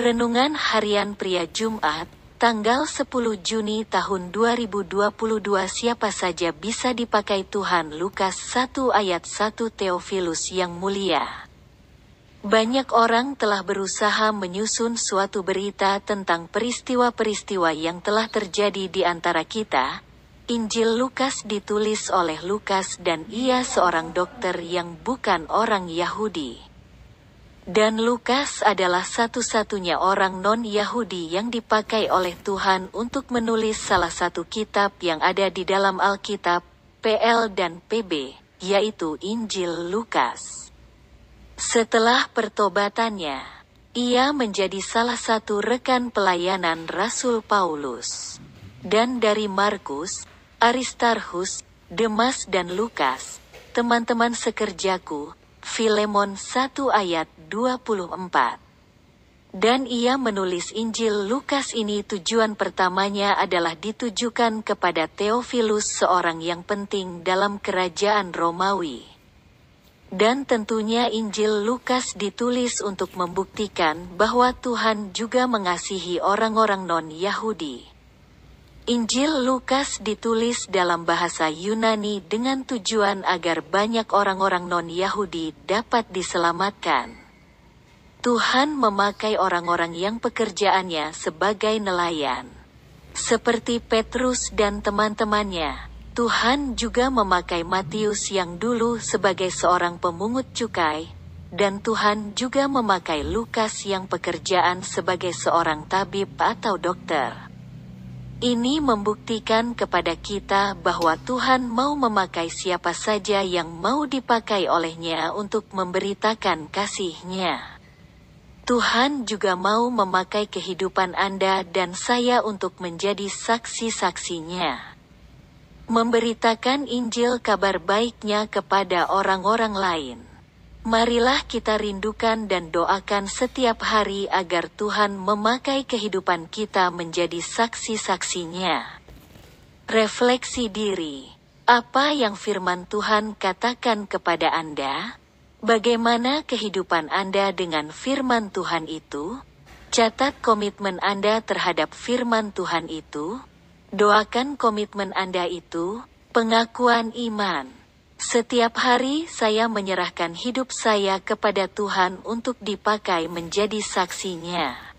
Renungan Harian Pria Jumat, tanggal 10 Juni tahun 2022 Siapa saja bisa dipakai Tuhan Lukas 1 ayat 1 Teofilus yang mulia. Banyak orang telah berusaha menyusun suatu berita tentang peristiwa-peristiwa yang telah terjadi di antara kita. Injil Lukas ditulis oleh Lukas dan ia seorang dokter yang bukan orang Yahudi. Dan Lukas adalah satu-satunya orang non-Yahudi yang dipakai oleh Tuhan untuk menulis salah satu kitab yang ada di dalam Alkitab, PL dan PB, yaitu Injil Lukas. Setelah pertobatannya, ia menjadi salah satu rekan pelayanan Rasul Paulus. Dan dari Markus, Aristarchus, Demas dan Lukas, teman-teman sekerjaku, Filemon 1 ayat 24. Dan ia menulis Injil Lukas ini tujuan pertamanya adalah ditujukan kepada Theophilus seorang yang penting dalam kerajaan Romawi. Dan tentunya Injil Lukas ditulis untuk membuktikan bahwa Tuhan juga mengasihi orang-orang non-Yahudi. Injil Lukas ditulis dalam bahasa Yunani dengan tujuan agar banyak orang-orang non-Yahudi dapat diselamatkan. Tuhan memakai orang-orang yang pekerjaannya sebagai nelayan. Seperti Petrus dan teman-temannya, Tuhan juga memakai Matius yang dulu sebagai seorang pemungut cukai, dan Tuhan juga memakai Lukas yang pekerjaan sebagai seorang tabib atau dokter. Ini membuktikan kepada kita bahwa Tuhan mau memakai siapa saja yang mau dipakai olehnya untuk memberitakan kasih-Nya. Tuhan juga mau memakai kehidupan Anda dan saya untuk menjadi saksi-saksinya. Memberitakan Injil kabar baiknya kepada orang-orang lain. Marilah kita rindukan dan doakan setiap hari agar Tuhan memakai kehidupan kita menjadi saksi-saksinya. Refleksi diri. Apa yang firman Tuhan katakan kepada Anda? Bagaimana kehidupan Anda dengan firman Tuhan itu? Catat komitmen Anda terhadap firman Tuhan itu. Doakan komitmen Anda itu, pengakuan iman. Setiap hari saya menyerahkan hidup saya kepada Tuhan untuk dipakai menjadi saksinya.